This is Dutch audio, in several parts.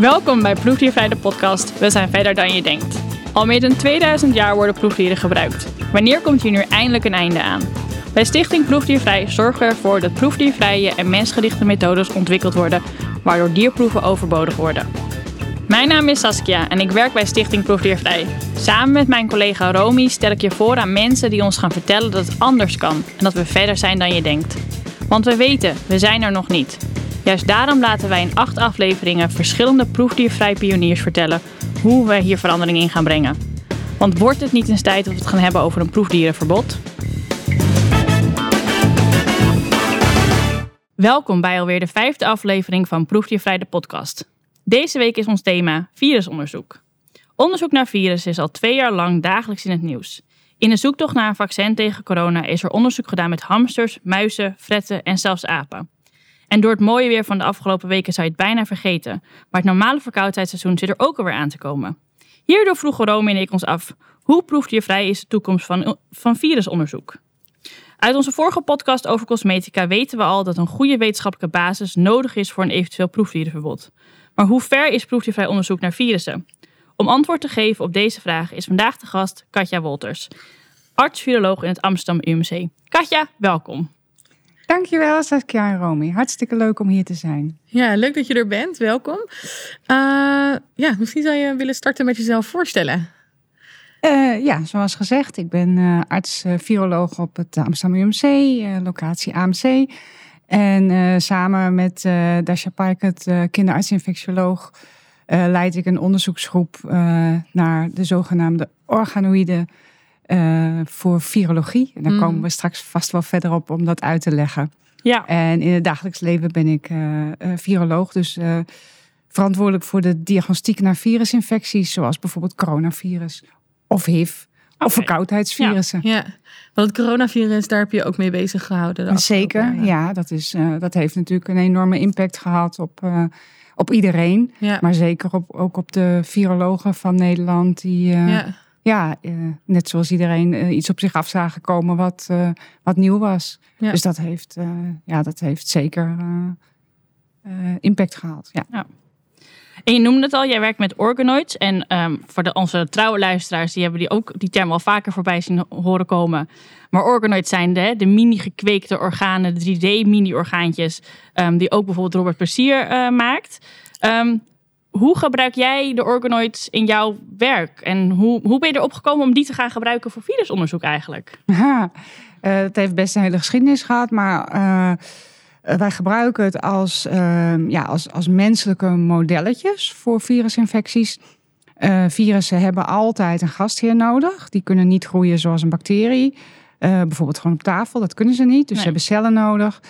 Welkom bij Proefdiervrij de podcast. We zijn verder dan je denkt. Al meer dan 2000 jaar worden proefdieren gebruikt. Wanneer komt hier nu eindelijk een einde aan? Bij Stichting Proefdiervrij zorgen we ervoor dat proefdiervrije en mensgerichte methodes ontwikkeld worden, waardoor dierproeven overbodig worden. Mijn naam is Saskia en ik werk bij Stichting Proefdiervrij. Samen met mijn collega Romy stel ik je voor aan mensen die ons gaan vertellen dat het anders kan en dat we verder zijn dan je denkt. Want we weten, we zijn er nog niet. Juist daarom laten wij in acht afleveringen verschillende proefdiervrij pioniers vertellen hoe wij hier verandering in gaan brengen. Want wordt het niet eens tijd dat we het gaan hebben over een proefdierenverbod? Welkom bij alweer de vijfde aflevering van Proefdiervrij de podcast. Deze week is ons thema virusonderzoek. Onderzoek naar virussen is al twee jaar lang dagelijks in het nieuws. In de zoektocht naar een vaccin tegen corona is er onderzoek gedaan met hamsters, muizen, fretten en zelfs apen. En door het mooie weer van de afgelopen weken zou je het bijna vergeten. Maar het normale verkoudheidsseizoen zit er ook alweer aan te komen. Hierdoor vroegen Rome en ik ons af: hoe proefdiervrij is de toekomst van, van virusonderzoek? Uit onze vorige podcast over cosmetica weten we al dat een goede wetenschappelijke basis nodig is voor een eventueel proefdierenverbod. Maar hoe ver is proefdiervrij onderzoek naar virussen? Om antwoord te geven op deze vraag is vandaag de gast Katja Wolters, arts-viroloog in het Amsterdam UMC. Katja, welkom. Dankjewel, Saskia en Romy. Hartstikke leuk om hier te zijn. Ja, leuk dat je er bent. Welkom. Uh, ja, misschien zou je willen starten met jezelf voorstellen. Uh, ja, zoals gezegd, ik ben uh, arts-viroloog op het Amsterdam UMC, locatie AMC. En samen met Dasha Parkert, kinderarts-infectioloog, leid ik een onderzoeksgroep naar de zogenaamde organoïden uh, voor virologie. En daar mm. komen we straks vast wel verder op om dat uit te leggen. Ja. En in het dagelijks leven ben ik uh, viroloog, dus verantwoordelijk voor de diagnostiek naar virusinfecties, zoals bijvoorbeeld coronavirus of HIV. Of verkoudheidsvirussen. Ja, ja, want het coronavirus, daar heb je ook mee bezig gehouden. Zeker, ja. Dat, is, dat heeft natuurlijk een enorme impact gehad op, op iedereen. Ja. Maar zeker op, ook op de virologen van Nederland. Die, ja ja, uh, net zoals iedereen uh, iets op zich af zagen komen wat, uh, wat nieuw was. Ja. Dus dat heeft, ja, dat heeft zeker impact gehad. Ja. ja. En je noemde het al, jij werkt met organoids. En um, voor de, onze trouwe luisteraars, die hebben die ook die term al vaker voorbij zien horen komen. Maar organoids zijn de, de mini-gekweekte organen, de 3D-mini-orgaantjes, um, die ook bijvoorbeeld Robert Plezier maakt. Um, hoe gebruik jij de organoids in jouw werk? En hoe, hoe ben je erop gekomen om die te gaan gebruiken voor virusonderzoek eigenlijk? Ja, uh, het heeft best een hele geschiedenis gehad, maar uh, wij gebruiken het als, uh, ja, als, als menselijke modelletjes voor virusinfecties. virussen hebben altijd een gastheer nodig. Die kunnen niet groeien zoals een bacterie. bijvoorbeeld gewoon op tafel, dat kunnen ze niet. Dus ze hebben cellen nodig.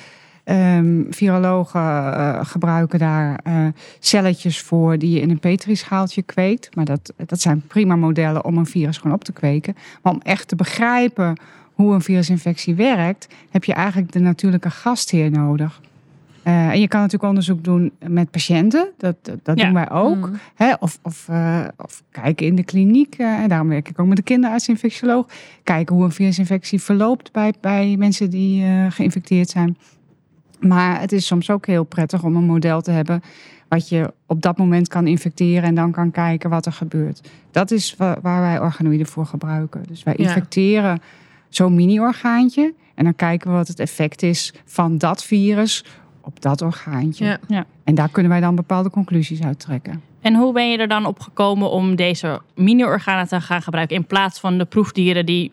Um, virologen uh, gebruiken daar uh, celletjes voor die je in een petrischaaltje kweekt. Maar dat, dat zijn prima modellen om een virus gewoon op te kweken. Maar om echt te begrijpen hoe een virusinfectie werkt, heb je eigenlijk de natuurlijke gastheer nodig. Uh, en je kan natuurlijk onderzoek doen met patiënten, dat, dat, doen wij ook. Mm. Hè? Of, of, of, kijken in de kliniek, en daarom werk ik ook met de kinderarts-infectioloog. Kijken hoe een virusinfectie verloopt bij, bij mensen die geïnfecteerd zijn. Maar het is soms ook heel prettig om een model te hebben wat je op dat moment kan infecteren en dan kan kijken wat er gebeurt. Dat is waar wij organoïden voor gebruiken. Dus wij infecteren zo'n mini-orgaantje en dan kijken we wat het effect is van dat virus op dat orgaantje. Ja. En daar kunnen wij dan bepaalde conclusies uit trekken. En hoe ben je er dan op gekomen om deze mini-organen te gaan gebruiken in plaats van de proefdieren die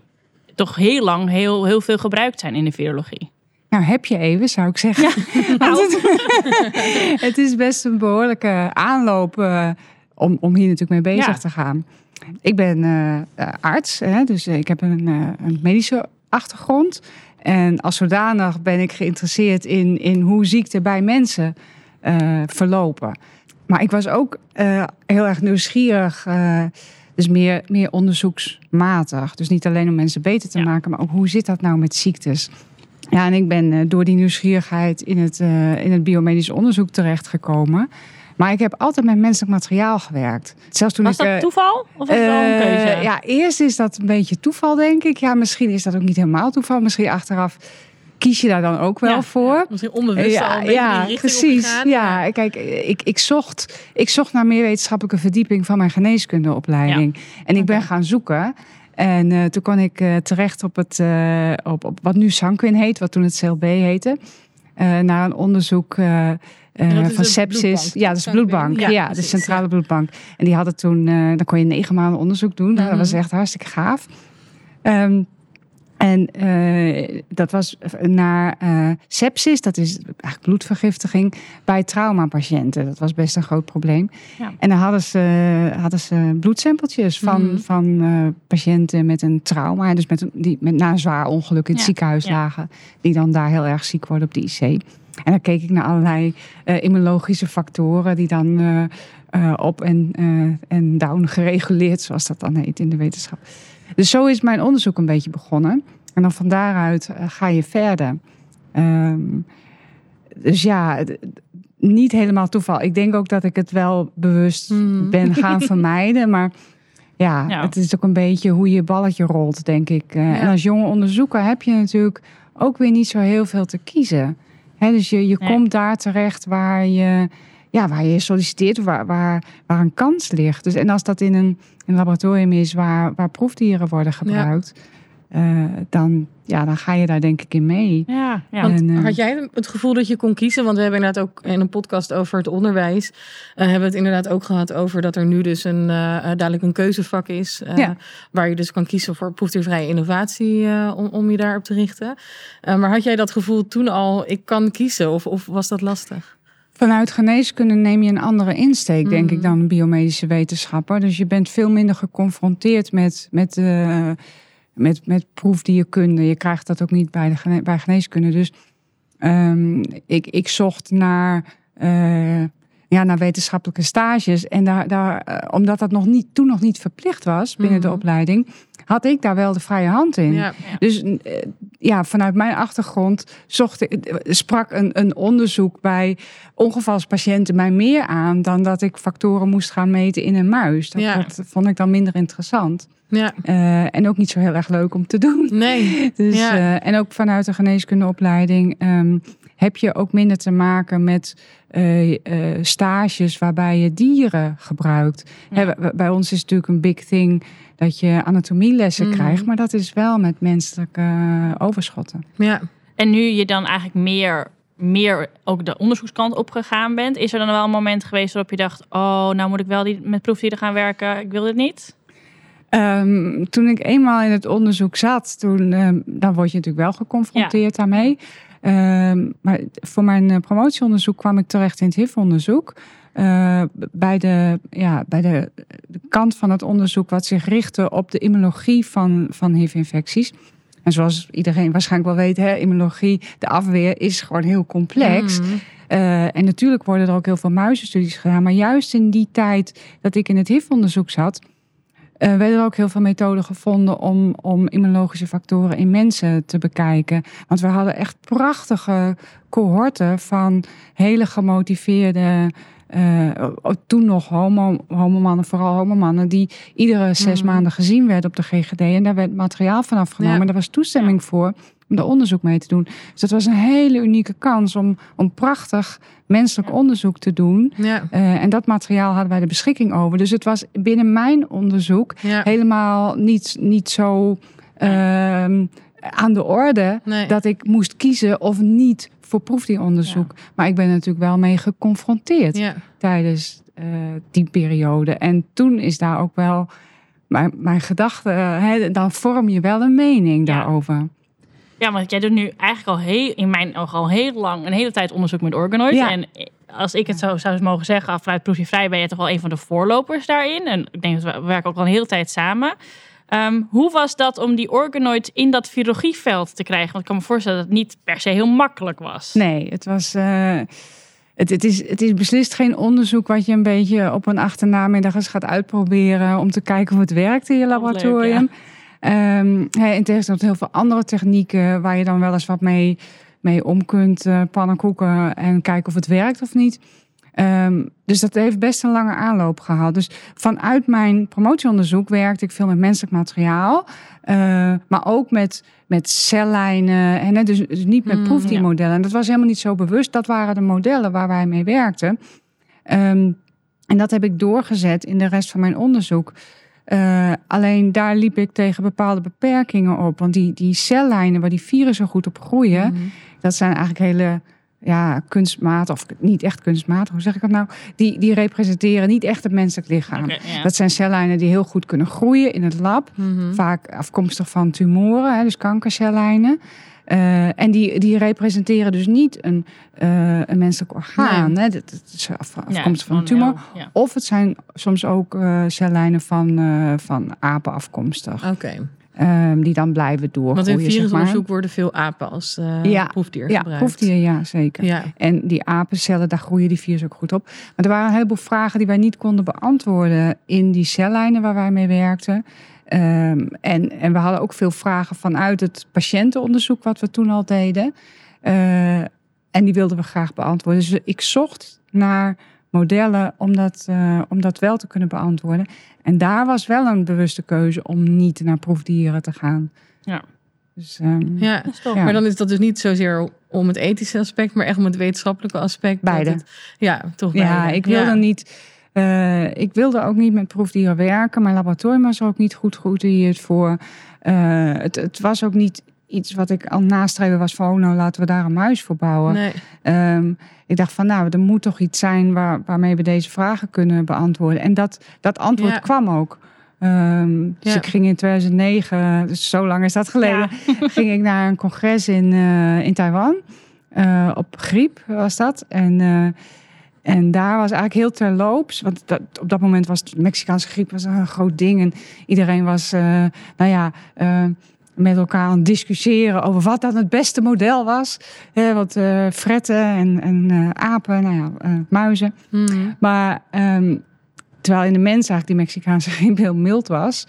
toch heel lang heel, heel veel gebruikt zijn in de virologie? Nou, heb je even, zou ik zeggen. Ja, nou. het, is best een behoorlijke aanloop uh, om, om hier natuurlijk mee bezig te gaan. Ik ben uh, arts, hè, dus ik heb een, een, medische achtergrond. En als zodanig ben ik geïnteresseerd in, in hoe ziekte bij mensen verlopen. Maar ik was ook heel erg nieuwsgierig. Dus meer, meer onderzoeksmatig. Dus niet alleen om mensen beter te maken, maar ook hoe zit dat nou met ziektes? Ja, en ik ben eh, door die nieuwsgierigheid in het, uh, in het biomedisch onderzoek terechtgekomen. Maar ik heb altijd met menselijk materiaal gewerkt. Zelfs toen was dat eh, toeval? Of was dat een keuze? Ja, eerst is dat een beetje toeval, denk ik. Ja, misschien is dat ook niet helemaal toeval. Misschien achteraf kies je daar dan ook wel Ja, voor. Misschien onbewust al een beetje die richting precies. Ja, kijk, ik, ik, zocht, ik zocht naar meer wetenschappelijke verdieping van mijn geneeskundeopleiding. En ik ben gaan zoeken. En eh, toen kwam ik eh, terecht op, het, eh, op, op wat nu Sanquin heet, wat toen het CLB heette. Naar een onderzoek van sepsis. ja, dat is Sanquin. bloedbank. Ja, Ja, de centrale bloedbank. En die hadden toen, dan kon je negen maanden onderzoek doen. Mhm. Dat was echt hartstikke gaaf. Ehm, en eh, dat was naar eh, sepsis, dat is eigenlijk bloedvergiftiging, bij traumapatiënten. Dat was best een groot probleem. Ja. En dan hadden ze, hadden ze bloedsampeltjes van, Mhm. van eh, patiënten met een trauma. Dus met, een- die met, na een zwaar ongeluk in het Ja, ziekenhuis ja. lagen. Die dan daar heel erg ziek worden op de IC. En dan keek ik naar allerlei immunologische factoren die dan op en, en down gereguleerd, zoals dat dan heet in de wetenschap. Dus zo is mijn onderzoek een beetje begonnen. En dan van daaruit eh, ga je verder. Ehm, dus ja, niet helemaal toeval. Ik denk ook dat ik het wel bewust Hmm. ben gaan vermijden. Maar ja, Ja. het is ook een beetje hoe je balletje rolt, denk ik. Eh, En als jonge onderzoeker heb je natuurlijk ook weer niet zo heel veel te kiezen. Hè, dus je, je Nee. komt daar terecht waar je, ja, waar je solliciteert, waar, waar, waar een kans ligt. Dus, en als dat in een, een laboratorium is waar, waar proefdieren worden gebruikt, eh, dan, ja, dan ga je daar denk ik in mee. Ja, ja. Want En, eh, had jij het gevoel dat je kon kiezen? Want we hebben inderdaad ook in een podcast over het onderwijs. eh, hebben we het inderdaad ook gehad over dat er nu dus een, dadelijk een keuzevak is. Ja. Waar je dus kan kiezen voor proefdiervrije innovatie om, om je daarop te richten. Maar had jij dat gevoel toen al, ik kan kiezen? Of, of was dat lastig? Vanuit geneeskunde neem je een andere insteek, denk ik, dan een biomedische wetenschapper. Dus je bent veel minder geconfronteerd met, met, eh, met, met proefdierkunde. Je krijgt dat ook niet bij, de gene- bij geneeskunde. Dus ehm, ik, ik zocht naar, eh, ja, naar wetenschappelijke stages. En daar, daar, eh, omdat dat nog niet, toen nog niet verplicht was binnen de Mhm. opleiding, had ik daar wel de vrije hand in. Ja. Dus ja, vanuit mijn achtergrond zocht sprak een, een onderzoek bij ongevalspatiënten mij meer aan dan dat ik factoren moest gaan meten in een muis. Dat, Ja. dat vond ik dan minder interessant. ja. Eh, en ook niet zo heel erg leuk om te doen. Nee. Dus, Ja. eh, en ook vanuit de geneeskundeopleiding ehm, heb je ook minder te maken met eh, eh, stages waarbij je dieren gebruikt. Ja. Hè, bij- ons is het natuurlijk een big thing dat je anatomielessen Mhm. krijgt, maar dat is wel met menselijke overschotten. Ja. En nu je dan eigenlijk meer, meer ook de onderzoekskant opgegaan bent, is er dan wel een moment geweest waarop je dacht: Oh, nou moet ik wel die, met proefdieren gaan werken, ik wil dit niet? Ehm, toen ik eenmaal in het onderzoek zat, toen, ehm, dan word je natuurlijk wel geconfronteerd daarmee. Ehm, maar voor mijn eh, promotieonderzoek kwam ik terecht in het HIV-onderzoek. Eh, bij de, ja, bij de, de kant van het onderzoek wat zich richtte op de immunologie van, van HIV-infecties. En zoals iedereen waarschijnlijk wel weet, hè, immunologie, de afweer is gewoon heel complex. Mhm. Eh, en natuurlijk worden er ook heel veel muizenstudies gedaan. Maar juist in die tijd dat ik in het HIV-onderzoek zat, eh, werden er ook heel veel methoden gevonden om, om immunologische factoren in mensen te bekijken. Want we hadden echt prachtige cohorten van hele gemotiveerde. eh, toen nog homo, homomannen, vooral homomannen, die iedere zes Mhm. maanden gezien werden op de GGD. En daar werd materiaal van afgenomen. Ja. En daar was toestemming voor om er onderzoek mee te doen. Dus dat was een hele unieke kans om, om prachtig menselijk onderzoek te doen. Ja. Eh, en dat materiaal hadden wij de beschikking over. Dus het was binnen mijn onderzoek Ja. helemaal niet, niet zo ehm, aan de orde Nee. dat ik moest kiezen of niet voor proefdieronderzoek. Maar ik ben natuurlijk wel mee geconfronteerd Ja. tijdens eh, die periode. En toen is daar ook wel mijn, mijn gedachte, eh, hè, dan vorm je wel een mening Ja. daarover. Ja, want jij doet nu eigenlijk al heel, in mijn ogen al heel lang, een hele tijd onderzoek met organoids. Ja. En als ik het zo zou mogen zeggen, vanuit Proefje Vrij ben je toch wel een van de voorlopers daarin. En ik denk dat we, we werken ook al een hele tijd samen. Ehm, hoe was dat om die organoids in dat virologieveld te krijgen? Want ik kan me voorstellen dat het niet per se heel makkelijk was. Nee, het was. eh, het, het, is, het is beslist geen onderzoek wat je een beetje op een achternamiddag eens gaat uitproberen om te kijken of het werkt in je leuk, laboratorium. Ehm, in tegenstelling tot heel veel andere technieken waar je dan wel eens wat mee, mee om kunt, eh pannenkoeken en kijken of het werkt of niet. Ehm, dus dat heeft best een lange aanloop gehad. Dus vanuit mijn promotieonderzoek werkte ik veel met menselijk materiaal. eh, maar ook met, met cellijnen. En, dus, dus niet met Hmm, proefdiermodellen. En dat was helemaal niet zo bewust. Dat waren de modellen waar wij mee werkten. Ehm, en dat heb ik doorgezet in de rest van mijn onderzoek. Eh, alleen daar liep ik tegen bepaalde beperkingen op. Want die, die cellijnen waar die virussen goed op groeien, Mhm. dat zijn eigenlijk hele ja, kunstmatig, of niet echt kunstmatig, hoe zeg ik dat nou? Die, die representeren niet echt het menselijk lichaam. Dat zijn cellijnen die heel goed kunnen groeien in het lab. Mhm. Vaak afkomstig van tumoren, hè, dus kankercellijnen. Eh, en die, die representeren dus niet een, eh, een menselijk orgaan. Hè. Dat, dat is af, Ja, afkomstig van een tumor. ja. Of het zijn soms ook eh, cellijnen van, van apen afkomstig. Oké. Ehm, die dan blijven doorgroeien. Want in zeg maar. virusonderzoek worden veel apen als eh, Ja, proefdier Ja, gebruikt. proefdier, ja, zeker. Ja. En die apencellen, daar groeien die virussen ook goed op. Maar er waren een heleboel vragen die wij niet konden beantwoorden in die cellijnen waar wij mee werkten. Ehm, en, en we hadden ook veel vragen vanuit het patiëntenonderzoek wat we toen al deden. Eh, en die wilden we graag beantwoorden. Dus ik zocht naar modellen om dat, eh, om dat wel te kunnen beantwoorden. En daar was wel een bewuste keuze om niet naar proefdieren te gaan. Ja. Dus, ehm, Ja. Maar dan is dat dus niet zozeer om het ethische aspect, maar echt om het wetenschappelijke aspect. Beide. het- ja, toch Ja, beide. ik wilde Ja. niet. eh, ik wilde ook niet met proefdieren werken. Mijn laboratorium was er ook niet goed geoutilleerd voor. Eh, het, het was ook niet iets wat ik aan nastreven was van, oh, nou laten we daar een muis voor bouwen. Nee. Ehm, ik dacht van, nou, er moet toch iets zijn waar, waarmee we deze vragen kunnen beantwoorden. En dat, dat antwoord Ja. kwam ook. Ehm, dus Ja. ik ging in 2009, dus zo lang is dat geleden, ging ik naar een congres in, eh, in Taiwan. Eh, op griep was dat. En, eh, en daar was eigenlijk heel terloops. Want dat, op dat moment was de Mexicaanse griep was een groot ding. En iedereen was, nou ja, met elkaar aan het discussiëren over wat dan het beste model was. Hè, want eh, fretten en, en eh, apen, nou ja, eh, muizen. Mhm. Maar ehm, terwijl in de mens eigenlijk die Mexicaanse griep heel mild was.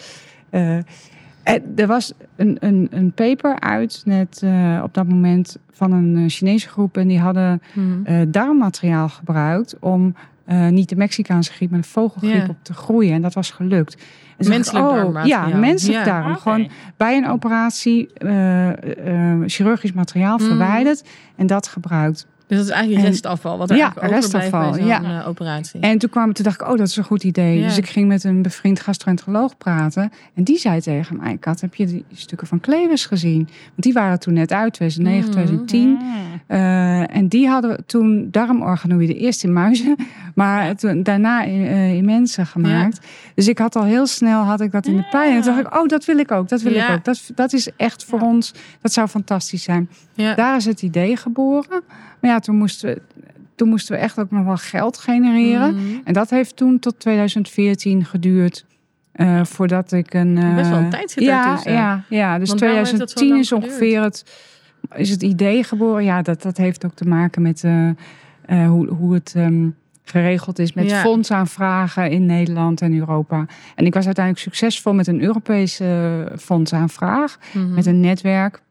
er was een, een, een paper uit net op dat moment van een Chinese groep. En die hadden eh, darmmateriaal gebruikt om eh, niet de Mexicaanse griep, maar de vogelgriep Ja. op te groeien. En dat was gelukt. En dacht Menselijk oh, darmmateriaal. Ja, menselijk Ja. darm. Oké. Gewoon bij een operatie eh, eh, chirurgisch materiaal Mhm. verwijderd en dat gebruikt. Dus dat is eigenlijk En- restafval, wat er Ja, bij restafval, zo'n ja. eh, operatie. En toen, kwam, toen dacht ik, oh, dat is een goed idee. Ja. Dus ik ging met een bevriend gastroenteroloog praten. En die zei tegen mij, Kat, heb je die stukken van Klevers gezien? Want die waren toen net uit, 2009, Mhm. 2010. Mm. Eh, en die hadden toen darmorganoïden eerst in muizen, maar toen, daarna in, eh, in mensen gemaakt. Dus ik had al heel snel had ik dat in de pijn. En toen dacht ik, oh, dat wil ik ook, dat wil ik ook. Dat, dat is echt voor ons, dat zou fantastisch zijn. Daar is het idee geboren. Maar ja, toen moesten we, toen moesten we echt ook nog wel geld genereren. Mhm. En dat heeft toen tot 2014 geduurd. eh, voordat ik een. eh, Best wel een tijd zit ja, ja, ja, dus Want waarom heeft dat zo 2010 lang is ongeveer het, is het idee geboren. Ja, dat, dat heeft ook te maken met eh, eh, hoe, hoe het ehm, geregeld is met Ja. fondsaanvragen in Nederland en Europa. En ik was uiteindelijk succesvol met een Europese eh, fondsaanvraag Mhm. met een netwerk.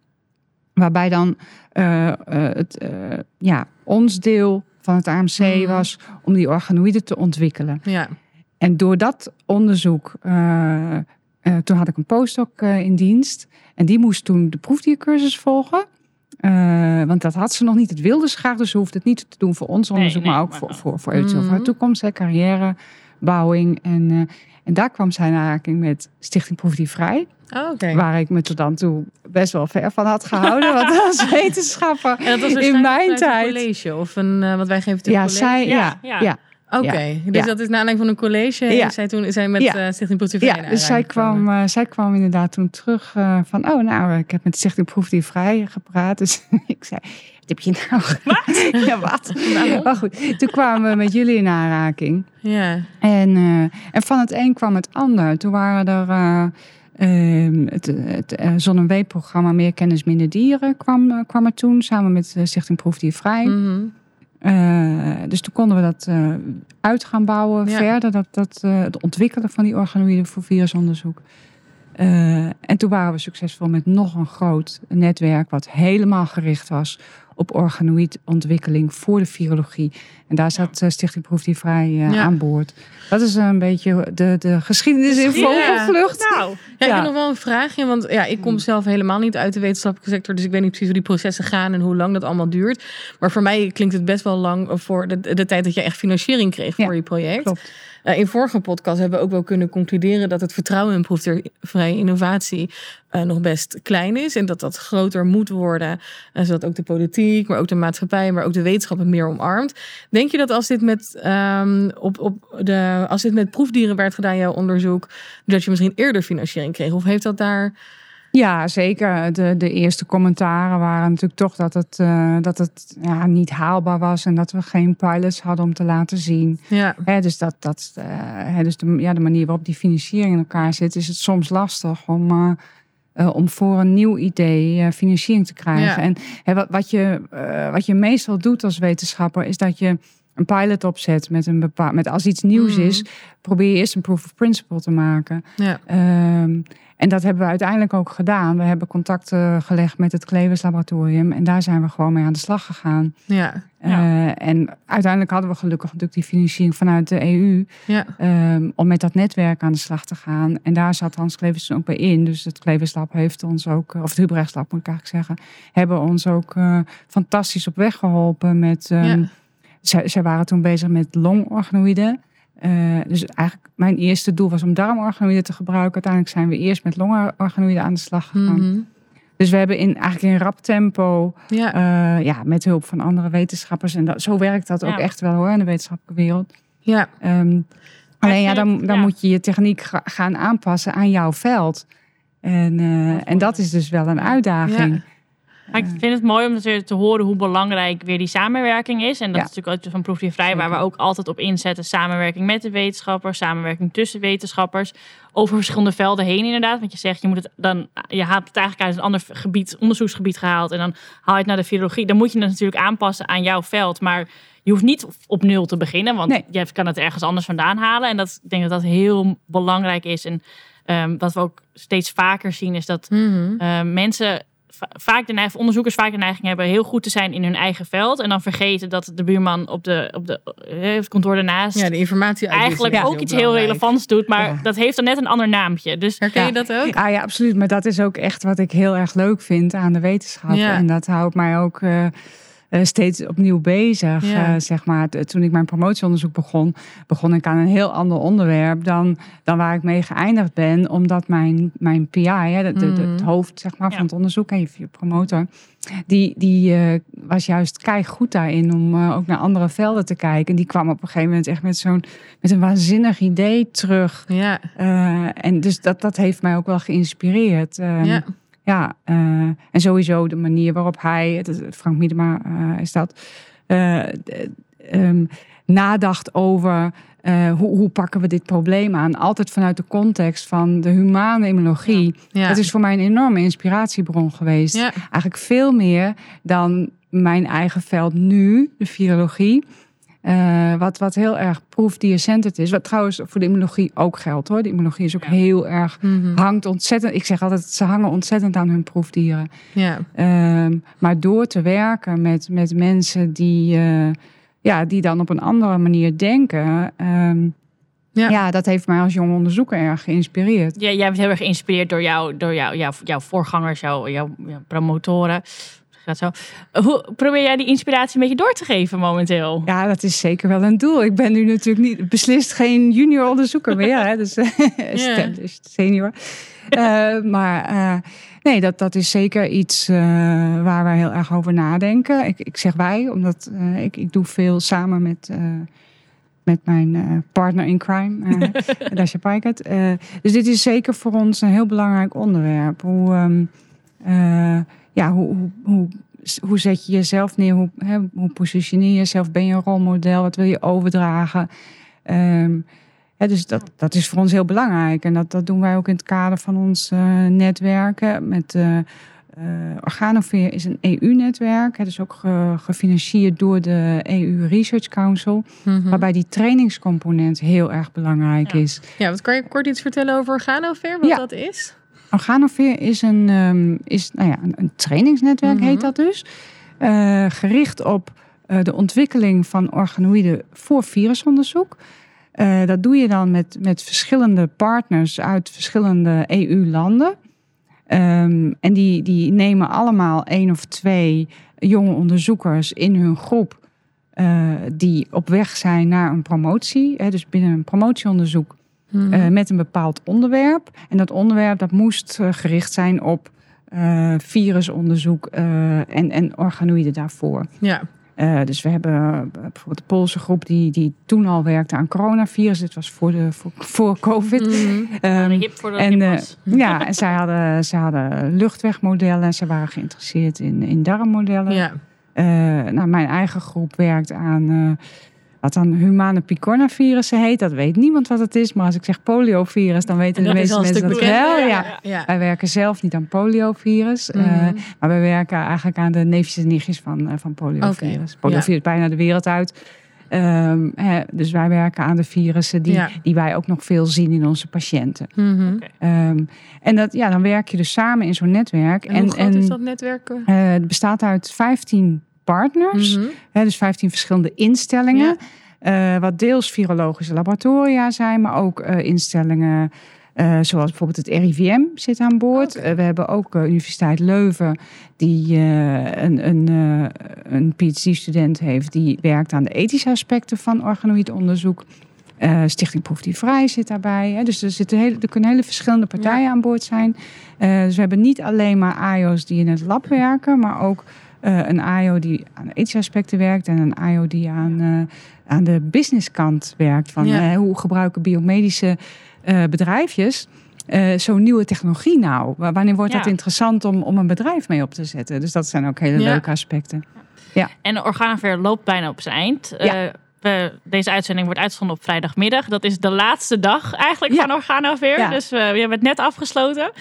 Waarbij dan eh, eh, het, eh, ja, ons deel van het AMC Mhm. was om die organoïden te ontwikkelen. Ja. En door dat onderzoek, toen had ik een postdoc in dienst. En die moest toen de proefdiercursus volgen. Want dat had ze nog niet. Het wilde ze graag, dus ze hoefde het niet te doen voor ons onderzoek, nee, maar ook maar voor, voor, voor eventueel voor haar Mhm. toekomst, hè, carrièrebouwing. En, en daar kwam zij in aanraking met Stichting Proefdiervrij. Oh, Oké. Waar ik me tot dan toe best wel ver van had gehouden. want als wetenschapper En dat was in mijn vanuit een tijd. college of een, eh, wat wij geven het Ja, college. zij, ja, Ja, ja. Ja. Oké, dus Ja. dat is aanleiding van een college. Ja. En zij toen zij met Ja. eh, Stichting Proefdiervrij Ja, dus zij kwam, eh, zij kwam inderdaad toen terug eh, van... oh, nou, ik heb met Stichting Proefdiervrij gepraat. Dus ik zei, wat heb je nou gedaan? ja, wat? Maar goed, toen kwamen we met jullie in aanraking. Ja. En, en van het een kwam het ander. Toen waren er... eh, ehm, het het Zon- en Weep-programma Meer Kennis Minder Dieren kwam, kwam er toen... samen met Stichting Proefdiervrij. Mhm. Eh, dus toen konden we dat eh, uit gaan bouwen Ja. verder. Dat, dat, eh, het ontwikkelen van die organoïden voor virusonderzoek. En toen waren we succesvol met nog een groot netwerk... wat helemaal gericht was op organoïdontwikkeling voor de virologie. En daar zat uh, Stichting Proefdiervrij uh, Ja. aan boord. Dat is een beetje de, de geschiedenis in Ja. vogelvlucht. Nou, Ja, ik Ja. heb nog wel een vraagje, want ja, ik kom zelf helemaal niet uit de wetenschappelijke sector, dus ik weet niet precies hoe die processen gaan en hoe lang dat allemaal duurt. Maar voor mij klinkt het best wel lang voor de, de tijd dat je echt financiering kreeg Ja, voor je project. klopt. Eh, in vorige podcast hebben we ook wel kunnen concluderen dat het vertrouwen in proefvrije innovatie eh, nog best klein is en dat dat groter moet worden, en zodat ook de politiek, maar ook de maatschappij, maar ook de wetenschap het meer omarmt. Denk je dat als dit met, ehm, op, op de, als dit met proefdieren werd gedaan, jouw onderzoek, dat je misschien eerder financiering kreeg? Of heeft dat daar. Ja, zeker. De, de eerste commentaren waren natuurlijk toch dat het, eh, dat het ja, niet haalbaar was en dat we geen pilots hadden om te laten zien. Ja, dus dat, dat, eh, dus de, ja, de manier waarop die financiering in elkaar zit, is het soms lastig om, eh, eh, om voor een nieuw idee eh, financiering te krijgen. Ja. En hè, wat, wat, je, eh, wat je meestal doet als wetenschapper, is dat je een pilot opzet met een bepaald. Met als iets nieuws Mhm. is, probeer je eerst een proof of principle te maken. ja, Ehm, en dat hebben we uiteindelijk ook gedaan. We hebben contacten gelegd met het Klevers Laboratorium. En daar zijn we gewoon mee aan de slag gegaan. ja, Ja. Eh, en uiteindelijk hadden we gelukkig natuurlijk die financiering vanuit de EU. ja. ehm, om met dat netwerk aan de slag te gaan. En daar zat Hans Klevers ook bij in. Dus het Klevers Lab heeft ons ook, of het Hubrechts Lab moet ik eigenlijk zeggen, hebben ons ook eh, fantastisch op weg geholpen met. ehm. Zij, zij waren toen bezig met longorganoïden. Eh, dus eigenlijk mijn eerste doel was om darmorganoïden te gebruiken. Uiteindelijk zijn we eerst met longorganoïden aan de slag gegaan. Mhm. Dus we hebben in, eigenlijk in rap tempo, ja. eh, ja, met hulp van andere wetenschappers. En dat, zo werkt dat ook echt wel hoor, in de wetenschappelijke wereld. ja. Ehm, alleen ja, dan, dan ja. moet je je techniek ga- gaan aanpassen aan jouw veld. En, eh, en dat is dus wel een uitdaging. Maar ik vind het mooi om dus te horen hoe belangrijk weer die samenwerking is. En dat Ja. is natuurlijk ook van Proefdiervrij, waar we ook altijd op inzetten. Samenwerking met de wetenschappers, samenwerking tussen wetenschappers. Over verschillende velden heen inderdaad. Want je zegt, je, moet het dan, je haalt het eigenlijk uit een ander gebied, onderzoeksgebied gehaald. En dan haal je het naar de virologie. Dan moet je het natuurlijk aanpassen aan jouw veld. Maar je hoeft niet op nul te beginnen. Want Nee. je kan het ergens anders vandaan halen. En dat, ik denk dat dat heel belangrijk is. En ehm, wat we ook steeds vaker zien is dat Mhm. uh, mensen vaak de neiging, onderzoekers vaak de neiging hebben heel goed te zijn in hun eigen veld. En dan vergeten dat de buurman op, de, op de, eh, het kantoor daarnaast ja, de informatie eigenlijk ook iets heel relevants doet. Maar Ja. dat heeft dan net een ander naampje. Dus Herken Ja. je dat ook? Ah ja, absoluut. Maar dat is ook echt wat ik heel erg leuk vind aan de wetenschap. Ja. En dat houdt mij ook eh, steeds opnieuw bezig. Ja. eh, zeg maar. Toen ik mijn promotieonderzoek begon, begon ik aan een heel ander onderwerp dan, dan waar ik mee geëindigd ben. Omdat mijn, mijn PI, hè, de, de- de- het Mhm. hoofd zeg maar, Ja. van het onderzoek, en je, promotor, die, die eh, was juist kei goed daarin om eh, ook naar andere velden te kijken. En die kwam op een gegeven moment echt met zo'n met een waanzinnig idee terug. Ja, Eh, en dus dat, dat heeft mij ook wel geïnspireerd. Ehm, ja. Ja, eh, en sowieso de manier waarop hij, het is- Frank Miedema eh, is dat, ehm, nadacht over hoe, hoe pakken we dit probleem aan. Altijd vanuit de context van de humane immunologie. ja. Dat is voor mij een enorme inspiratiebron geweest. ja. Eigenlijk veel meer dan mijn eigen veld nu, de virologie. Eh, wat, wat heel erg proefdiercentered is. Wat trouwens voor de immunologie ook geldt hoor. De immunologie is ook Ja. heel erg Mhm. hangt ontzettend. Ik zeg altijd, ze hangen ontzettend aan hun proefdieren. ja. Ehm, maar door te werken met, met mensen die, eh, ja, die dan op een andere manier denken. ehm, Ja. ja. dat heeft mij als jonge onderzoeker erg geïnspireerd. ja, jij bent heel erg geïnspireerd door, jou, door jou, jouw, jouw voorgangers, jouw, jouw promotoren. Gaat zo. Hoe probeer jij die inspiratie een beetje door te geven momenteel? Ja, dat is zeker wel een doel. Ik ben nu natuurlijk niet beslist geen junior onderzoeker meer. Hè, dus established senior. Eh, maar eh, nee, dat, dat is zeker iets eh, waar wij heel erg over nadenken. Ik, ik zeg wij, omdat ik, ik doe veel samen met, met mijn partner in crime, eh Dasha dus dit is zeker voor ons een heel belangrijk onderwerp. Hoe, ehm, eh, ja, hoe, hoe, hoe, hoe zet je jezelf neer? Hoe, hè, hoe positioneer je jezelf? Ben je een rolmodel? Wat wil je overdragen? Ehm, hè, dus dat, dat is voor ons heel belangrijk. En dat, dat doen wij ook in het kader van ons eh, netwerken. Met eh, Organoveer is een EU-netwerk. Het is ook ge- gefinancierd door de EU Research Council. Mhm. Waarbij die trainingscomponent heel erg belangrijk Ja. is. Ja, wat kan je kort iets vertellen over Organover, wat Ja. dat is? Organoveer is een, ehm, is, nou ja, een, een trainingsnetwerk, Mhm. heet dat dus. eh, gericht op eh, de ontwikkeling van organoïden voor virusonderzoek. Eh, dat doe je dan met, met verschillende partners uit verschillende EU-landen. Ehm, en die, die nemen allemaal één of twee jonge onderzoekers in hun groep. die op weg zijn naar een promotie. Hè, dus binnen een promotieonderzoek Mhm. eh, met een bepaald onderwerp. En dat onderwerp dat moest eh, gericht zijn op eh, virusonderzoek en, en organoïden daarvoor. ja. Dus we hebben bijvoorbeeld de Poolse groep die, die toen al werkte aan coronavirus. Dit was voor, de, voor, voor COVID. Een hip voor de en, ja, en zij hadden, zij hadden luchtwegmodellen. en Ze waren geïnteresseerd in, in darmmodellen. ja. Nou, mijn eigen groep werkt aan wat dan humane picornavirussen heet. Dat weet niemand wat het is. Maar als ik zeg poliovirus, dan weten de meeste mensen dat wel. Ja. ja. Wij werken zelf niet aan poliovirus. eh, Mhm. maar wij werken eigenlijk aan de neefjes en nichtjes van, eh, van poliovirus. Oké, Poliovirus is bijna de wereld uit. Ehm, hè, dus wij werken aan de virussen die, Ja. die wij ook nog veel zien in onze patiënten. Mhm. Ehm, en dat, ja, dan werk je dus samen in zo'n netwerk. En, hoe groot is dat netwerk? eh, het bestaat uit 15 partners. Mhm. Hè, dus 15 verschillende instellingen. eh, wat deels virologische laboratoria zijn, maar ook eh, instellingen eh, zoals bijvoorbeeld het RIVM zit aan boord. We hebben ook Universiteit Leuven, die een, een, een PhD-student heeft die werkt aan de ethische aspecten van organoïdonderzoek. Uh, Stichting Proef die Vrij zit daarbij. Hè. Dus er, zitten hele, er kunnen hele verschillende partijen ja. aan boord zijn. Uh, dus we hebben niet alleen maar AIO's die in het lab werken, maar ook uh, een AIO die aan aspecten werkt en een AIO die aan, uh, aan de businesskant werkt. Van ja. hoe gebruiken biomedische bedrijfjes zo'n nieuwe technologie nou? Wanneer wordt ja. dat interessant om, om een bedrijf mee op te zetten? Dus dat zijn ook hele ja. leuke aspecten. Ja. En de loopt bijna op zijn eind. Ja. We, deze uitzending wordt uitgezonden op vrijdagmiddag. Dat is de laatste dag eigenlijk ja. van Organoveer. Ja. Dus uh, we hebben het net afgesloten.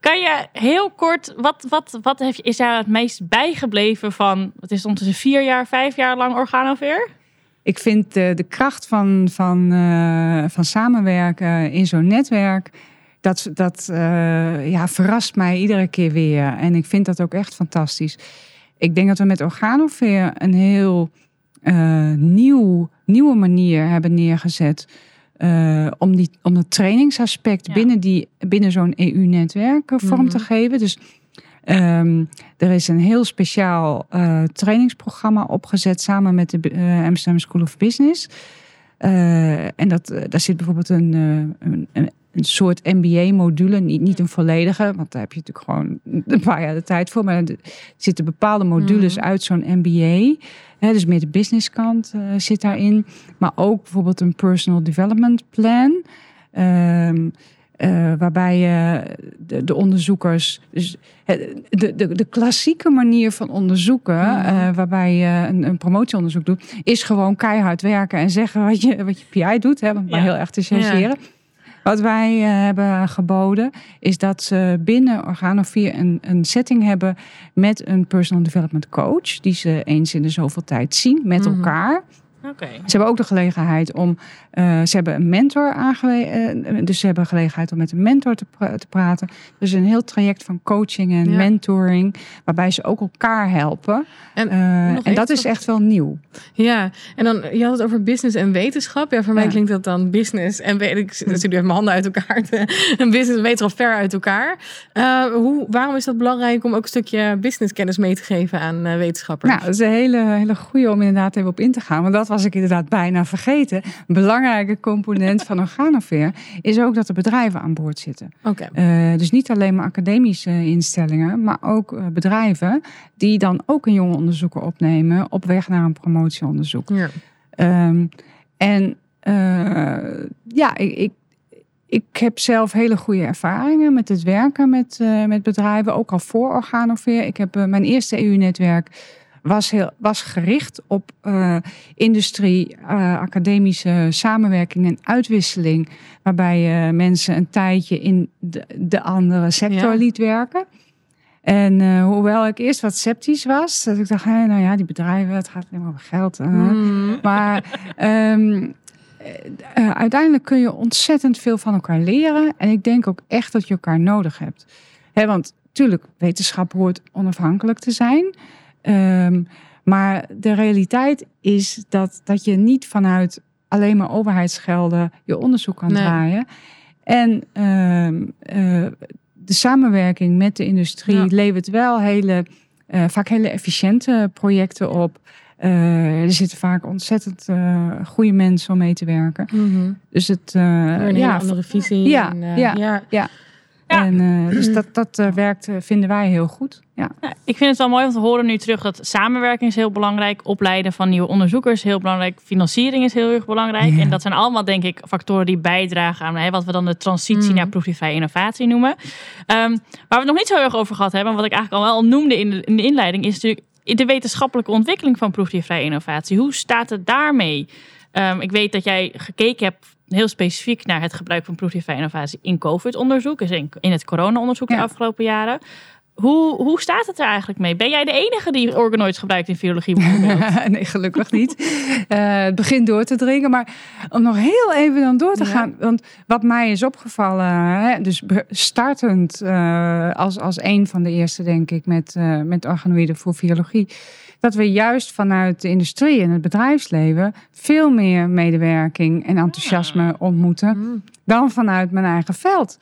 Kan je heel kort, wat, wat, wat heeft, is jou het meest bijgebleven van, het is ondertussen vier jaar, vijf jaar lang Organoveer? Ik vind de, de kracht van, van, uh, van samenwerken in zo'n netwerk, dat, dat uh, ja, verrast mij iedere keer weer. En ik vind dat ook echt fantastisch. Ik denk dat we met Organoveer een heel uh, nieuw, nieuwe manier hebben neergezet. Uh, om, die, om het trainingsaspect ja. binnen, die, binnen zo'n EU-netwerk vorm mm -hmm. te geven. Dus um, er is een heel speciaal uh, trainingsprogramma opgezet samen met de Amsterdam School of Business. en dat, daar zit bijvoorbeeld een, een, een een soort MBA-module, niet, niet een volledige, want daar heb je natuurlijk gewoon een paar jaar de tijd voor, maar er zitten bepaalde modules mm. uit zo'n MBA. Dus meer de businesskant uh, zit daarin, maar ook bijvoorbeeld een personal development plan. Uh, uh, waarbij je de, de, onderzoekers, dus de, de, de klassieke manier van onderzoeken, waarbij je een, een, promotieonderzoek doet, is gewoon keihard werken en zeggen wat je, wat je PI doet, hè, om ja. maar heel erg te chargeren. Ja. Wat wij uh, hebben geboden is dat ze binnen Organovier een, een setting hebben met een personal development coach. Die ze eens in de zoveel tijd zien met mm -hmm. elkaar. Okay. Ze hebben ook de gelegenheid om, uh, ze hebben een mentor aangewezen, uh, dus ze hebben gelegenheid om met een mentor te, pra te praten. Dus een heel traject van coaching en ja. mentoring, waarbij ze ook elkaar helpen. En, uh, en dat is echt wel nieuw. Ja, en dan, je had het over business en wetenschap. Ja, voor mij ja. klinkt dat dan business en weet ik, zit nu even mijn handen uit elkaar. en business en wetenschap ver uit elkaar. Uh, hoe, waarom is dat belangrijk om ook een stukje businesskennis mee te geven aan wetenschappers? Nou, dat is een hele, hele goede om inderdaad even op in te gaan. Want dat was ik inderdaad bijna vergeten. Een belangrijke component van Organoveer is ook dat er bedrijven aan boord zitten. Okay. Uh, dus niet alleen maar academische instellingen, maar ook uh, bedrijven die dan ook een jonge onderzoeker opnemen op weg naar een promotieonderzoek. Ja. Um, en uh, ja, ik, ik ik heb zelf hele goede ervaringen met het werken met, uh, met bedrijven, ook al voor Organoveer. Ik heb uh, mijn eerste EU-netwerk was, heel, was gericht op uh, industrie, academische samenwerking en uitwisseling, waarbij je mensen een tijdje in de, de andere sector ja. liet werken. En uh, hoewel ik eerst wat sceptisch was, dat ik dacht, hey, nou ja, die bedrijven, het gaat alleen maar over geld. Uh. Mm. Maar um, uh, uiteindelijk kun je ontzettend veel van elkaar leren. En ik denk ook echt dat je elkaar nodig hebt. He, want natuurlijk, wetenschap hoort onafhankelijk te zijn. Ehm, maar de realiteit is dat, dat je niet vanuit alleen maar overheidsgelden je onderzoek kan Nee. draaien. En ehm, eh, de samenwerking met de industrie Ja. levert wel hele, eh, vaak hele efficiënte projecten op. Eh, er zitten vaak ontzettend goede mensen om mee te werken. Mhm. Dus het, Weer een ja, andere visie. ja, en, ja. ja. Ja. En, eh, dus dat, dat eh, werkt, eh, vinden wij heel goed. Ja. Ja, ik vind het wel mooi, want we horen nu terug dat samenwerking is heel belangrijk. Opleiden van nieuwe onderzokers is heel belangrijk. Financiering is heel erg belangrijk. Ja. En dat zijn allemaal, denk ik, factoren die bijdragen aan hè, wat we dan de transitie Mm. naar proefvrije innovatie noemen. Ehm, waar we het nog niet zo heel erg over gehad hebben, wat ik eigenlijk al wel noemde in de, in de inleiding, is natuurlijk de wetenschappelijke ontwikkeling van proefvrije innovatie. Hoe staat het daarmee? Ehm, ik weet dat jij gekeken hebt heel specifiek naar het gebruik van proefvrije innovatie in COVID-onderzoek, dus in, in het corona-onderzoek de Ja. afgelopen jaren. Hoe, hoe staat het er eigenlijk mee? Ben jij de enige die organoids gebruikt in virologie nee, gelukkig niet. Eh, het begint door te dringen. Maar om nog heel even dan door te Ja. gaan. Want wat mij is opgevallen, hè, dus startend eh, als, als een van de eerste, denk ik, met, eh met organoïden voor virologie. Dat we juist vanuit de industrie en het bedrijfsleven veel meer medewerking en enthousiasme ontmoeten Mm. dan vanuit mijn eigen veld.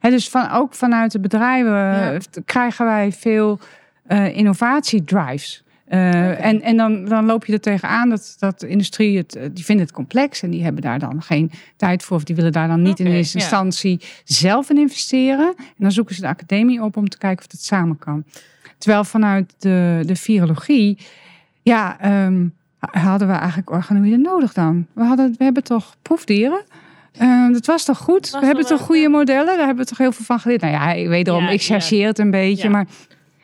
Dus van, ook vanuit de bedrijven Ja. eh, krijgen wij veel eh innovatiedrives. Eh, En, en dan, dan loop je er tegenaan dat, dat de industrie het, die vinden het complex en die hebben daar dan geen tijd voor. Of die willen daar dan niet in eerste instantie zelf in investeren. En dan zoeken ze de academie op om te kijken of het samen kan. Terwijl vanuit de, de virologie, ja, ehm, hadden we eigenlijk organoïden nodig dan. We, hadden, we hebben toch proefdieren. Eh, dat was toch goed? Was we hebben toch goede modellen? Daar hebben we toch heel veel van geleerd. Nou ja, ik weet erom, Ja, ik chargeer het een beetje, Ja. maar...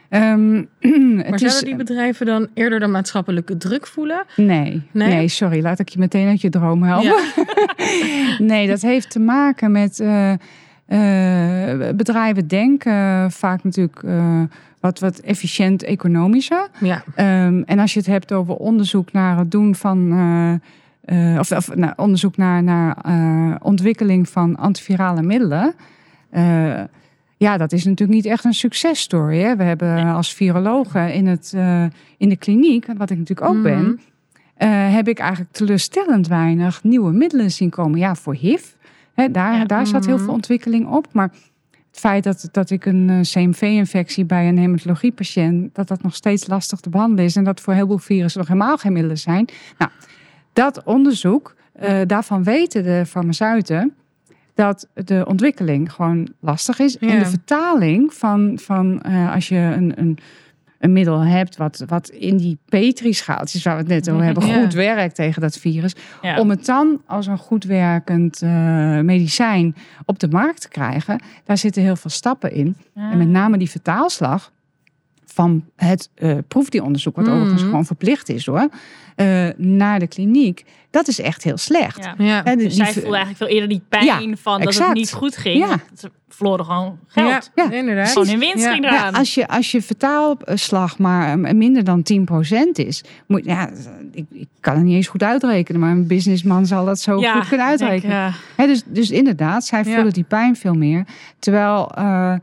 ehm, Maar is, zouden die bedrijven dan eerder de maatschappelijke druk voelen? Nee, Nee? nee, sorry. Laat ik je meteen uit je droom helpen. Nee, dat heeft te maken met eh, eh, bedrijven denken vaak natuurlijk eh, wat, wat efficiënt economischer. Ja. Ehm, en als je het hebt over onderzoek naar het doen van. eh, eh, of of nou, onderzoek naar, naar eh, ontwikkeling van antivirale middelen. ja, dat is natuurlijk niet echt een successtory. Hè? We hebben als virologen in, het, in de kliniek, wat ik natuurlijk ook Mhm. ben, eh, heb ik eigenlijk teleurstellend weinig nieuwe middelen zien komen. Ja, voor HIV, hè, daar, Ja. daar zat heel Mhm. veel ontwikkeling op. Maar het feit dat, dat ik een eh, CMV-infectie bij een hematologiepatiënt, dat dat nog steeds lastig te behandelen is en dat voor heel veel virussen nog helemaal geen middelen zijn. Nou, dat onderzoek, eh, daarvan weten de farmaceuten dat de ontwikkeling gewoon lastig is. En de vertaling van, van eh, als je een, een, een middel hebt wat, wat in die petrischaaltjes waar we het net over hebben, Ja. goed werkt tegen dat virus. Ja. Om het dan als een goed werkend eh, medicijn op de markt te krijgen, daar zitten heel veel stappen in. En met name die vertaalslag van het eh proefdieronderzoek, wat Mhm. overigens gewoon verplicht is hoor, eh, naar de kliniek, dat is echt heel slecht. Ja. Ja. Dus zij voelden eigenlijk veel eerder die pijn Ja, van dat exact. het niet goed ging. Ja. Ze verloren gewoon geld. Ja, Ja, inderdaad. Gewoon hun winst Ja. ging Ja, eraan. als, je, als je vertaalslag maar eh, minder dan 10% is, moet, ja, ik, ik kan het niet eens goed uitrekenen, maar een businessman zal dat zo goed kunnen denk, uitrekenen. Hè, dus, dus inderdaad, zij Ja. voelen die pijn veel meer. Terwijl eh,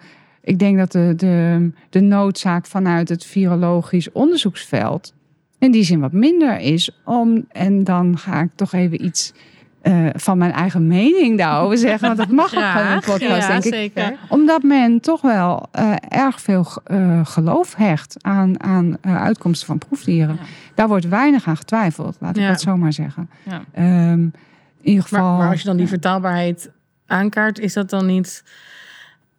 ik denk dat de, de, de noodzaak vanuit het virologisch onderzoeksveld in die zin wat minder is. Om, en dan ga ik toch even iets eh, van mijn eigen mening daarover zeggen. Want dat mag ook in een podcast, Ja, denk ik. zeker. Omdat men toch wel eh, erg veel eh, geloof hecht aan, aan eh, uitkomsten van proefdieren. Ja. Daar wordt weinig aan getwijfeld, laat ik Ja. dat zomaar zeggen. Ja. Ehm, in ieder geval. Maar, maar als je dan die vertaalbaarheid aankaart, is dat dan niet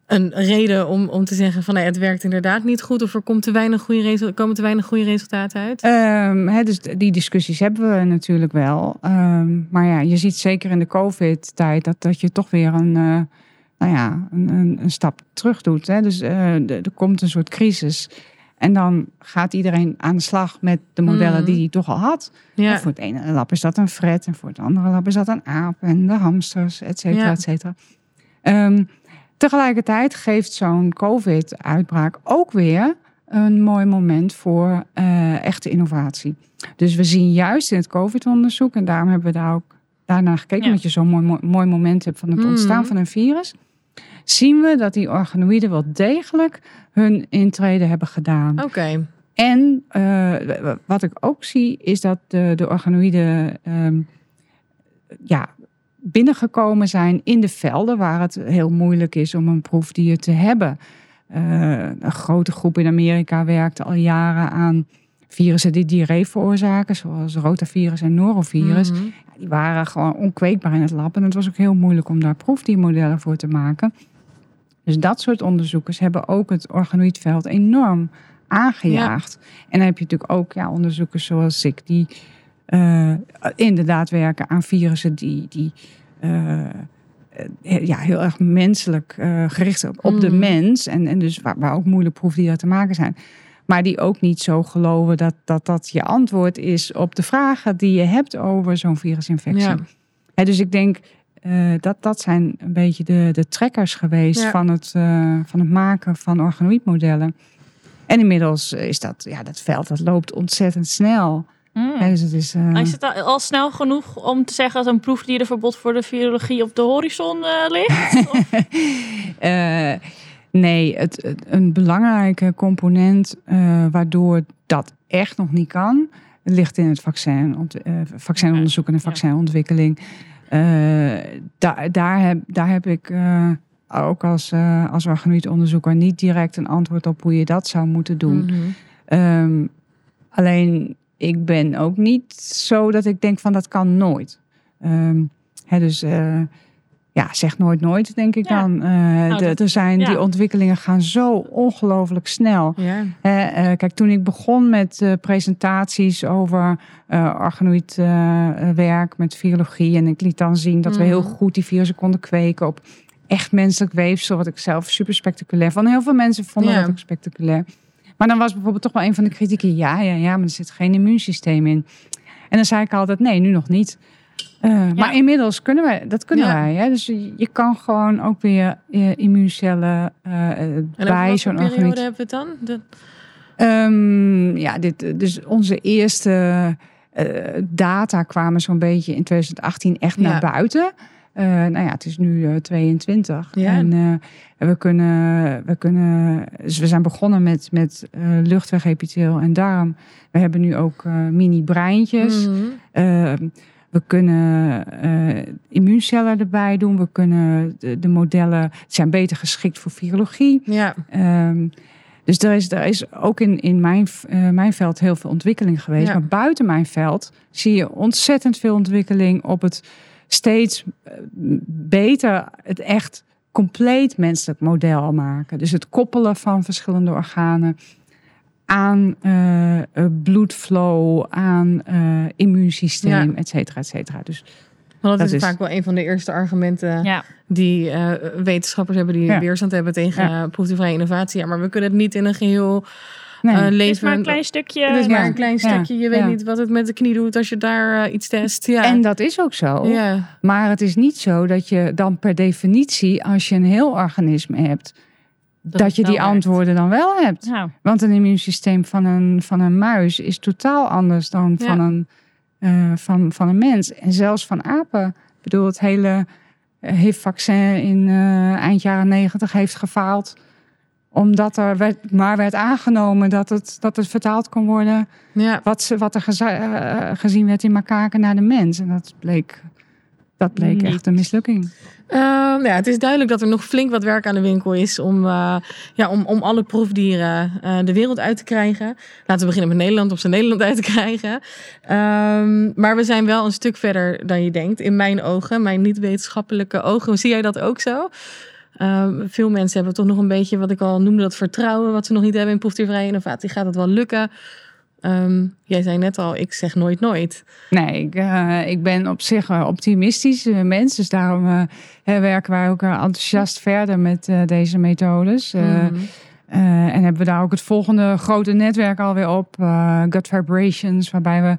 een reden om, om te zeggen van nee, het werkt inderdaad niet goed of er komt te weinig goede komen te weinig goede resultaten uit? Ehm, dus die discussies hebben we natuurlijk wel. Ehm, maar ja, je ziet zeker in de COVID-tijd dat, dat je toch weer een, eh, nou ja, een, een, een stap terug doet. Hè. Dus eh, er er komt een soort crisis. En dan gaat iedereen aan de slag met de modellen Mhm. die hij toch al had. ja. Voor het ene lab is dat een fret en voor het andere lab is dat een aap en de hamsters, et cetera, Ja. et cetera. Ehm, tegelijkertijd geeft zo'n COVID-uitbraak ook weer een mooi moment voor eh, echte innovatie. Dus we zien juist in het COVID-onderzoek, en daarom hebben we daar ook daarna gekeken, Ja. omdat je zo'n mooi, mooi, moment hebt van het Mhm. ontstaan van een virus, zien we dat die organoïden wel degelijk hun intrede hebben gedaan. Oké. En uh, wat ik ook zie, is dat de, de organoïden um, ja, binnengekomen zijn in de velden waar het heel moeilijk is om een proefdier te hebben. Uh, een grote groep in Amerika werkte al jaren aan virussen die diarree veroorzaken, zoals rotavirus en norovirus. Mm -hmm. Die waren gewoon onkweekbaar in het lab en het was ook heel moeilijk om daar proefdiermodellen voor te maken. Dus dat soort onderzoekers hebben ook het organoïdveld enorm aangejaagd. Ja. En dan heb je natuurlijk ook ja, onderzoekers zoals ik, die inderdaad werken aan virussen die, die uh, ja, heel erg menselijk gericht op, op de Mm. mens. En, en dus waar, waar ook moeilijk proefdieren te maken zijn. Maar die ook niet zo geloven dat, dat dat je antwoord is op de vragen die je hebt over zo'n virusinfectie. Ja. Dus ik denk uh, dat dat zijn een beetje de, de trekkers geweest Ja. van, het, uh, van het maken van organoïdmodellen. En inmiddels is dat, ja, dat veld dat loopt ontzettend snel. Mm. Dus het is, uh, Is het al- snel genoeg om te zeggen dat een proefdierenverbod voor de virologie op de horizon eh, ligt? Eh, nee, het, het- een belangrijke component eh, waardoor dat echt nog niet kan, ligt in het vaccin, ont- eh, vaccinonderzoek en de vaccinontwikkeling. Eh, daar, daar, heb, daar heb ik eh, ook als, eh als organoïdonderzoeker niet direct een antwoord op hoe je dat zou moeten doen. Mhm. Ehm, alleen ik ben ook niet zo dat ik denk van dat kan nooit. Ehm, hè, dus eh, ja, zeg nooit nooit, denk ik Ja. dan. Eh, dat- de- er zijn, ja. Die ontwikkelingen gaan zo ongelooflijk snel. Ja. Eh, kijk, toen ik begon met presentaties over organoïd werk met virologie... en ik liet dan zien dat we heel Mhm. goed die virussen konden kweken op echt menselijk weefsel... wat ik zelf super spectaculair vond. Heel veel mensen vonden Ja. dat ook spectaculair. Maar dan was bijvoorbeeld toch wel een van de kritieken... ja, ja, ja, maar er zit geen immuunsysteem in. En dan zei ik altijd, nee, nu nog niet... Uh, Maar inmiddels kunnen wij, dat kunnen Ja. wij. Hè? Dus je je kan gewoon ook weer immuuncellen uh, En over bij zo'n voor periode hebben we het dan? De... Um, ja, dit, dus onze eerste uh, data kwamen zo'n beetje in 2018 echt Ja. naar buiten. Uh, nou ja, het is nu uh, 22. Ja. En uh, we kunnen, we kunnen. Dus we zijn begonnen met, met uh, luchtwegepitheel en darm. We hebben nu ook mini-breintjes. Mhm. Ehm, we kunnen uh, immuuncellen erbij doen. We kunnen de, de modellen zijn beter geschikt voor virologie. Ja. Um, dus er is, er is ook in, in mijn, uh, mijn veld heel veel ontwikkeling geweest. Ja. Maar buiten mijn veld zie je ontzettend veel ontwikkeling op het steeds uh, beter, het echt compleet menselijk model maken. Dus het koppelen van verschillende organen aan uh, bloedflow, aan uh, immuunsysteem, Ja. et cetera, et cetera. Dus Want dat, Dat is, is- vaak wel een van de eerste argumenten ja. die eh, wetenschappers hebben die Ja. weerstand hebben tegen Ja. ja. proefvrije innovatie. Ja, maar we kunnen het niet in een geheel nee. eh, Het is maar een klein stukje. Het is maar een klein Ja. stukje. Je weet Ja. niet wat het met de knie doet als je daar eh, iets test. Ja. En dat is ook zo. ja. Maar het is niet zo dat je dan per definitie, als je een heel organisme hebt, dat, je die werkt. antwoorden dan wel hebt. Nou, Want een immuunsysteem van een, van een muis is totaal anders dan Ja. van, een, eh, van, van een mens. En zelfs van apen. Ik bedoel, het hele HIV-vaccin in eh, eind jaren negentig heeft gefaald. Omdat er werd, maar werd aangenomen dat het, dat het vertaald kon worden. ja. Wat, ze, wat er geza- eh, gezien werd in makaken naar de mens. En dat bleek, dat bleek Niet. echt een mislukking. Uh, nou ja, het is duidelijk dat er nog flink wat werk aan de winkel is om, uh, ja, om, om alle proefdieren uh, de wereld uit te krijgen. Laten we beginnen met Nederland, om ze Nederland uit te krijgen. Um, maar we zijn wel een stuk verder dan je denkt, in mijn ogen, mijn niet-wetenschappelijke ogen. Zie jij dat ook zo? Um, veel mensen hebben toch nog een beetje wat ik al noemde, dat vertrouwen wat ze nog niet hebben in proefdiervrije innovatie. Gaat het wel lukken? Um, jij zei net al, ik zeg nooit nooit. Nee, ik, uh, ik ben op zich een optimistisch uh, mens. Dus daarom uh, werken wij ook enthousiast verder met deze methodes. Mm. en hebben we daar ook het volgende grote netwerk alweer op. Gut Vibrations, waarbij we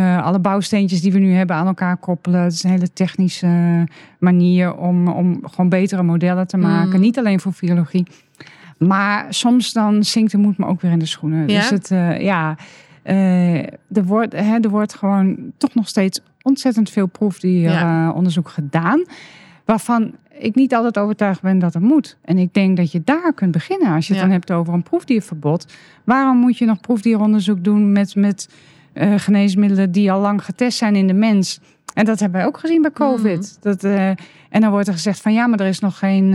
alle bouwsteentjes die we nu hebben aan elkaar koppelen. Het is een hele technische manier om, om gewoon betere modellen te maken. Mm. Niet alleen voor virologie. Maar soms dan zinkt de moed me ook weer in de schoenen. Ja? Dus het, uh, ja, uh, er, wordt, hè, er wordt gewoon toch nog steeds ontzettend veel proefdieronderzoek ja. gedaan. waarvan ik niet altijd overtuigd ben dat het moet. En ik denk dat je daar kunt beginnen als je het Ja. dan hebt over een proefdierverbod. Waarom moet je nog proefdieronderzoek doen met, met eh, geneesmiddelen die al lang getest zijn in de mens? En dat hebben wij ook gezien bij COVID. Dat, eh, en dan wordt er gezegd van ja, maar er is nog geen,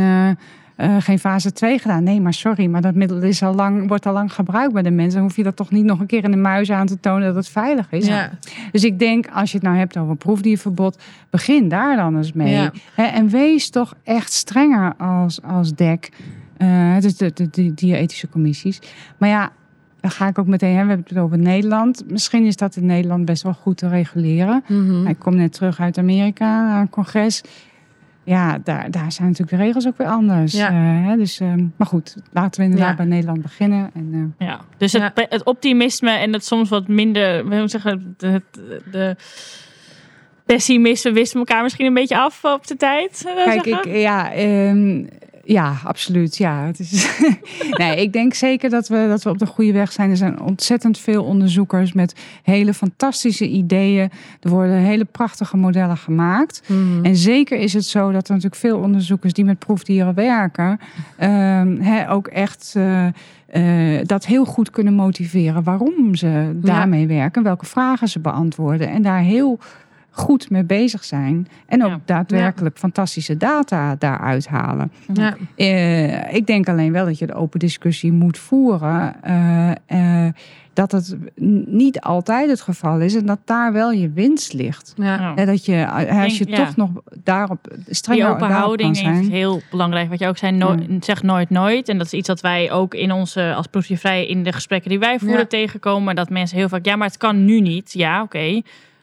eh, geen fase 2 gedaan. Nee, maar sorry, maar dat middel is al lang, wordt al lang gebruikt bij de mensen. Dan hoef je dat toch niet nog een keer in de muis aan te tonen dat het veilig is. Ja. Dus ik denk, als je het nou hebt over proefdierverbod, begin daar dan eens mee. Ja. En wees toch echt strenger als, als DEC. eh dus de, de, de dierethische commissies. Maar ja, dan ga ik ook meteen, hè, we hebben het over Nederland. Misschien is dat in Nederland best wel goed te reguleren. Mhm. Ik kom net terug uit Amerika, naar een congres. Ja, daar, daar zijn natuurlijk de regels ook weer anders. Ja. Eh, hè, dus, ehm, maar goed, laten we inderdaad Ja. bij Nederland beginnen. En, eh, Ja, dus het, Ja. pe- het optimisme en het soms wat minder, hoe ik zeggen, de, de, de pessimisten wisten elkaar misschien een beetje af op de tijd. Kijk, zeggen. ik, ja, ehm, ja, absoluut. Ja, het is, nee, ik denk zeker dat we, dat we op de goede weg zijn. Er zijn ontzettend veel onderzoekers met hele fantastische ideeën. Er worden hele prachtige modellen gemaakt. Mhm. En zeker is het zo dat er natuurlijk veel onderzoekers die met proefdieren werken, ehm, hè, ook echt eh, eh, dat heel goed kunnen motiveren waarom ze daarmee werken, welke vragen ze beantwoorden en daar heel goed mee bezig zijn. En ook Ja. daadwerkelijk fantastische data daaruit halen. ja. Eh, ik denk alleen wel dat je de open discussie moet voeren. eh, eh, dat het niet altijd het geval is en dat daar wel je winst ligt. Ja. Hè, dat je, als je denk- ja. toch nog daarop strenger Die open houding zijn. is heel belangrijk. Wat je ook zei, nooit, zeg nooit nooit. En dat is iets dat wij ook in onze, als proefdiervrij in de gesprekken die wij voeren Ja. tegenkomen. Dat mensen heel vaak, ja, maar het kan nu niet. Ja, oké.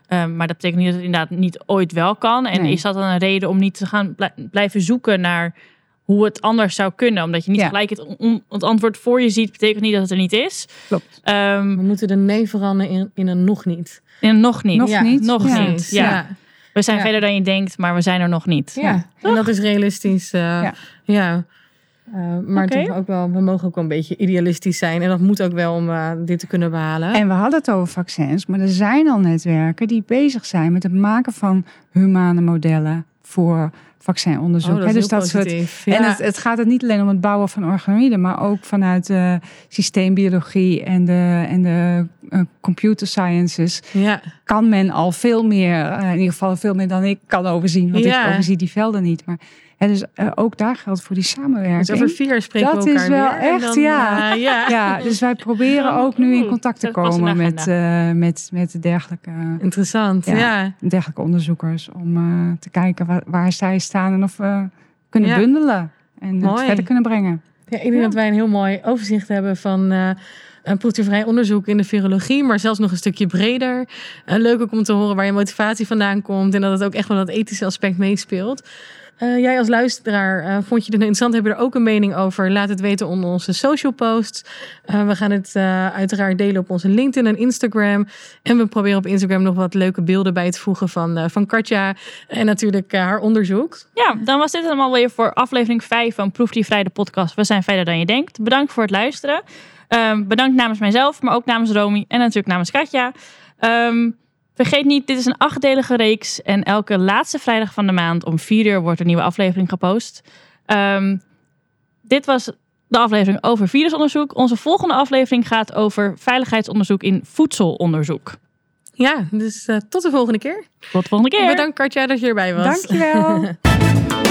Ehm, maar dat betekent niet dat het inderdaad niet ooit wel kan. En Nee. is dat dan een reden om niet te gaan blij- blijven zoeken naar hoe het anders zou kunnen? Omdat je niet Ja. gelijk het, on- het antwoord voor je ziet, betekent niet dat het er niet is. Klopt. Ehm, We moeten de nee veranderen in, in een nog niet. en nog niet. Nog Ja, niet? nog Ja. niet. Ja. Ja. We zijn Ja. verder dan je denkt, maar we zijn er nog niet. Ja. En dat is realistisch. eh, ja. Ja. Eh, maar toch ook wel, we mogen ook wel een beetje idealistisch zijn. En dat moet ook wel om eh, dit te kunnen behalen. En we hadden het over vaccins, maar er zijn al netwerken die bezig zijn met het maken van humane modellen voor vaccinonderzoek. Oh, dat dus dat soort. En het, het gaat er niet alleen om het bouwen van organoïden, maar ook vanuit de systeembiologie en de, en de eh, computer sciences ja. kan men al veel meer, eh, in ieder geval veel meer dan ik kan overzien, want Ja. ik overzie die velden niet. Maar hè, dus eh, ook daar geldt voor die samenwerking. Dus over vier jaar spreken Dat we is wel weer. En echt, dan, ja. eh, ja. Ja, dus wij proberen ook nu in Oeh, contact te komen met, eh, met, met dergelijke, Interessant. Ja. Ja. dergelijke onderzoekers om te kijken waar, waar zij staan en of we kunnen Ja. bundelen en het verder kunnen brengen. Ja, ik denk dat wij een heel mooi overzicht hebben van een proefdiervrij onderzoek in de virologie, maar zelfs nog een stukje breder. Leuk ook om te horen waar je motivatie vandaan komt en dat het ook echt wel dat ethische aspect meespeelt. Eh, jij als luisteraar, eh, vond je dit interessant? Heb je er ook een mening over? Laat het weten onder onze social posts. Eh, we gaan het uiteraard delen op onze LinkedIn en Instagram. En we proberen op Instagram nog wat leuke beelden bij te voegen van, van Katja. En natuurlijk haar onderzoek. Ja, dan was dit allemaal weer voor aflevering 5 van Proefdiervrij de podcast. We zijn verder dan je denkt. Bedankt voor het luisteren. Ehm, bedankt namens mijzelf, maar ook namens Romy en natuurlijk namens Katja. Ehm, vergeet niet, dit is een achtdelige reeks. En elke laatste vrijdag van de maand om 4 uur wordt een nieuwe aflevering gepost. Ehm, dit was de aflevering over virusonderzoek. Onze volgende aflevering gaat over veiligheidsonderzoek in voedselonderzoek. Ja, dus eh, tot de volgende keer. Tot de volgende keer. Bedankt Katja dat je erbij was. Dankjewel.